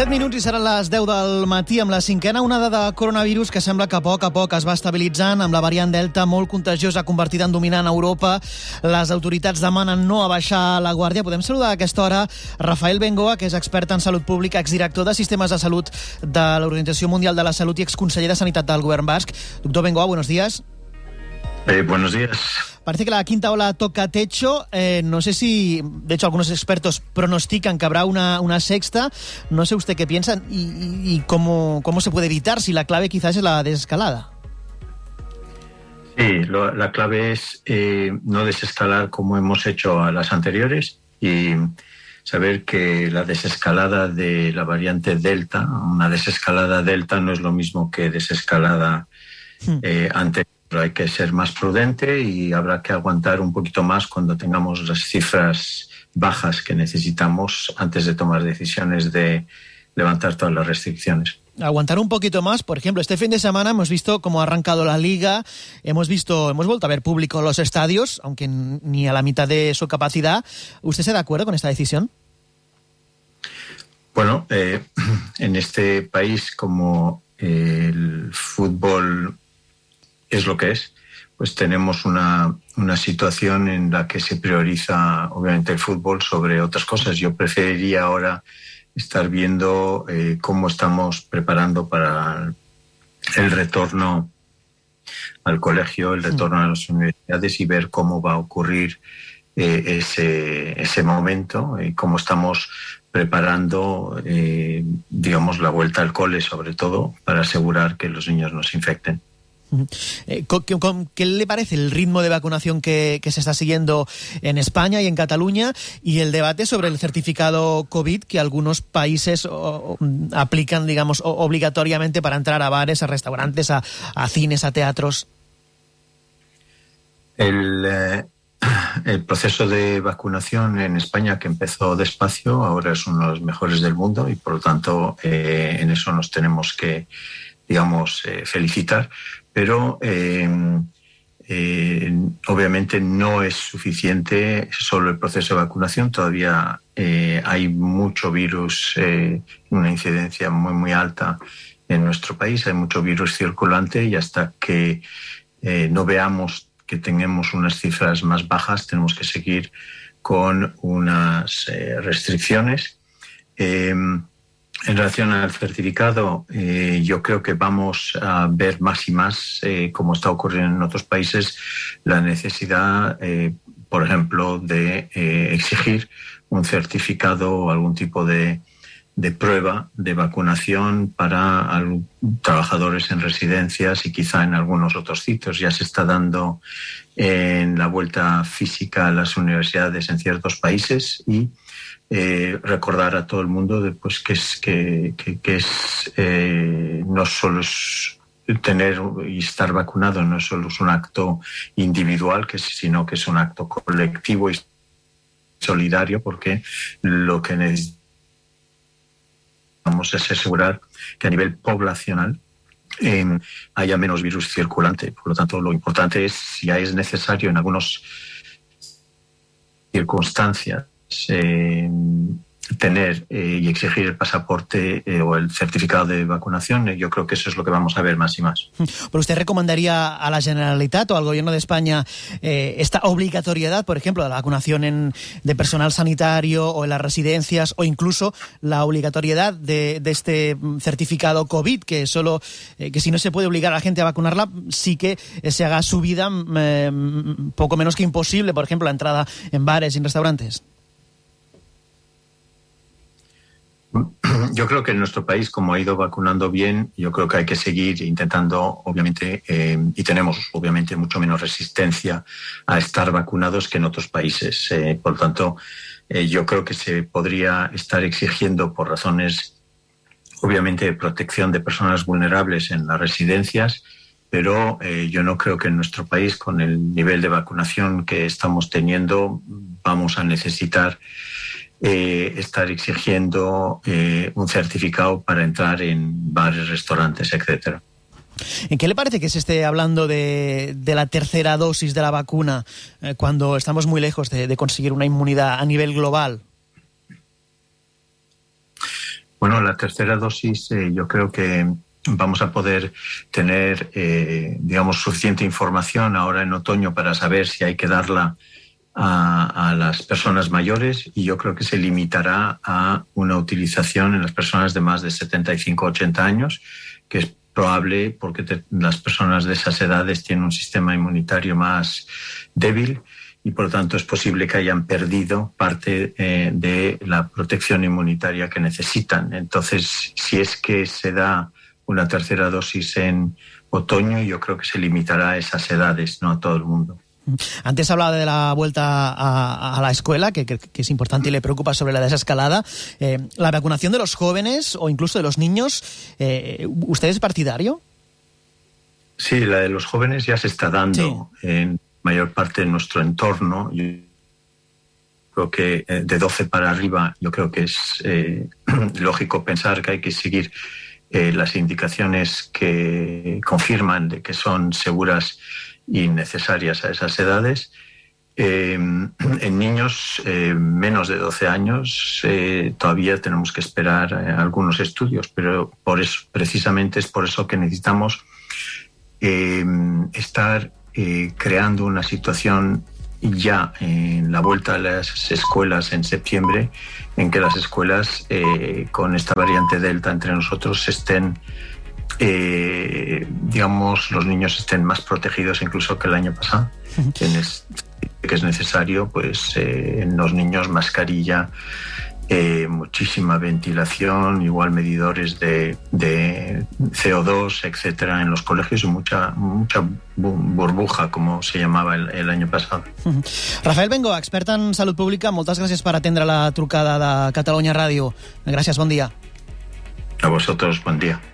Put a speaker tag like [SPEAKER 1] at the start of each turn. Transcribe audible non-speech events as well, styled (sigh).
[SPEAKER 1] 7 minuts i seran les 10 del matí amb la cinquena onada de coronavirus que sembla que a poc a poc es va estabilitzant amb la variant Delta molt contagiosa convertida en dominant a Europa. Les autoritats demanen no abaixar la guàrdia. Podem saludar a aquesta hora Rafael Bengoa, que és expert en salut pública, exdirector de sistemes de salut de l'Organització Mundial de la Salut i exconseller de Sanitat del Govern Basc. Doctor Bengoa, buenos días.
[SPEAKER 2] Eh, buenos días.
[SPEAKER 1] Parece que la quinta ola toca techo. Eh, no sé si, de hecho, algunos expertos pronostican que habrá una, una sexta. No sé usted qué piensa y, y, y cómo, cómo se puede evitar, si la clave quizás es la desescalada.
[SPEAKER 2] Sí, lo, la clave es eh, no desescalar como hemos hecho a las anteriores y saber que la desescalada de la variante Delta, una desescalada Delta no es lo mismo que desescalada eh, anterior. Pero hay que ser más prudente y habrá que aguantar un poquito más cuando tengamos las cifras bajas que necesitamos antes de tomar decisiones de levantar todas las restricciones.
[SPEAKER 1] Aguantar un poquito más, por ejemplo, este fin de semana hemos visto cómo ha arrancado la liga, hemos visto, hemos vuelto a ver público los estadios, aunque ni a la mitad de su capacidad. ¿Usted se da acuerdo con esta decisión?
[SPEAKER 2] Bueno, eh, (clears throat) en este país como eh, el es lo que es, pues tenemos una, una, situación en la que se prioriza obviamente el fútbol sobre otras cosas. Yo preferiría ahora estar viendo eh, cómo estamos preparando para el retorno al colegio, el retorno a las universidades y ver cómo va a ocurrir eh, ese, ese momento y cómo estamos preparando, eh, digamos, la vuelta al cole, sobre todo, para asegurar que los niños no se infecten.
[SPEAKER 1] Eh, ¿qué, ¿Qué, le parece el ritmo de vacunación que, se está siguiendo en España y en Cataluña y el debate sobre el certificado COVID que algunos países aplican, digamos, obligatoriamente para entrar a bares, a restaurantes, a, cines, a teatros?
[SPEAKER 2] El, eh, el, proceso de vacunación en España, que empezó despacio, ahora es uno de los mejores del mundo y, por lo tanto, eh, en eso nos tenemos que, digamos, felicitar pero eh, eh, obviamente no es suficiente solo el proceso de vacunación, todavía eh, hay mucho virus, eh, una incidencia muy, muy alta en nuestro país, hay mucho virus circulante y hasta que no veamos que tengamos unas cifras más bajas, tenemos que seguir con unas restricciones. En relación al certificado, eh, yo creo que vamos a ver más y más, eh, como está ocurriendo en otros países, la necesidad, eh, por ejemplo, de exigir un certificado o algún tipo de, de prueba de vacunación para trabajadores en residencias y quizá en algunos otros sitios. Ya se está dando en la vuelta física a las universidades en ciertos países y eh, recordar a todo el mundo pues, que es, que, que, que es eh, no solo es tener y estar vacunado no solo es un acto individual, que, sino que es un acto colectivo y solidario, porque lo que necesitamos es asegurar que a nivel poblacional eh, haya menos virus circulante. Por lo tanto, lo importante es, si ya es necesario en algunas circunstancias, eh, tener eh, y exigir el pasaporte eh, o el certificado de vacunación, eh, yo creo que eso es lo que vamos a ver más y más.
[SPEAKER 1] ¿Pero usted recomendaría a la Generalitat o al Gobierno de España esta obligatoriedad, por ejemplo, de la vacunación en, de personal sanitario o en las residencias o incluso la obligatoriedad de, de este certificado COVID, que solo que si no se puede obligar a la gente a vacunarla, sí que se haga su vida eh, poco menos que imposible, por ejemplo, la entrada en bares y en restaurantes? (clears throat)
[SPEAKER 2] Yo creo que en nuestro país, como ha ido vacunando bien, yo creo que hay que seguir intentando, obviamente, eh, y tenemos obviamente mucho menos resistencia a estar vacunados que en otros países. Eh, por lo tanto, eh, yo creo que se podría estar exigiendo por razones, obviamente, de protección de personas vulnerables en las residencias, pero yo no creo que en nuestro país, con el nivel de vacunación que estamos teniendo, vamos a necesitar eh, estar exigiendo eh, un certificado para entrar en bares, restaurantes, etcétera.
[SPEAKER 1] ¿En qué le parece que se esté hablando de, de la tercera dosis de la vacuna eh, cuando estamos muy lejos de, de, conseguir una inmunidad a nivel global?
[SPEAKER 2] Bueno, la tercera dosis eh, yo creo que vamos a poder tener, eh, digamos, suficiente información ahora en otoño para saber si hay que darla a, las personas mayores y yo creo que se limitará a una utilización en las personas de más de 75-80 años, que es probable porque las personas de esas edades tienen un sistema inmunitario más débil y por lo tanto es posible que hayan perdido parte eh, de la protección inmunitaria que necesitan. Entonces, si es que se da una tercera dosis en otoño, yo creo que se limitará a esas edades, no a todo el mundo.
[SPEAKER 1] Antes hablaba de la vuelta a, a la escuela, que, que, que, es importante y le preocupa sobre la desescalada. Eh, la vacunación de los jóvenes o incluso de los niños, eh, ¿usted es partidario?
[SPEAKER 2] Sí, la de los jóvenes ya se está dando sí. en mayor parte de nuestro entorno. Yo creo que eh, de 12 para arriba, yo creo que es eh, (clears throat) lógico pensar que hay que seguir las indicaciones que confirman de que son seguras y necesarias a esas edades. Eh, en niños eh, menos de 12 años eh, todavía tenemos que esperar algunos estudios, pero por eso, precisamente es por eso que necesitamos estar creando una situación ya en la vuelta a las escuelas en septiembre, en que las escuelas con esta variante Delta entre nosotros estén, eh, digamos, los niños estén más protegidos incluso que el año pasado. Que es necesario, pues, eh, en los niños mascarilla, eh, muchísima ventilación, igual medidores de, de, CO2, etcétera, en los colegios y mucha, mucha burbuja, como se llamava el, el año passat.
[SPEAKER 1] -huh. Rafael Bengo, expert en salut pública, moltes gràcies per atendre la trucada de Catalunya Ràdio. Gràcies, bon dia.
[SPEAKER 2] A vosotros, bon dia.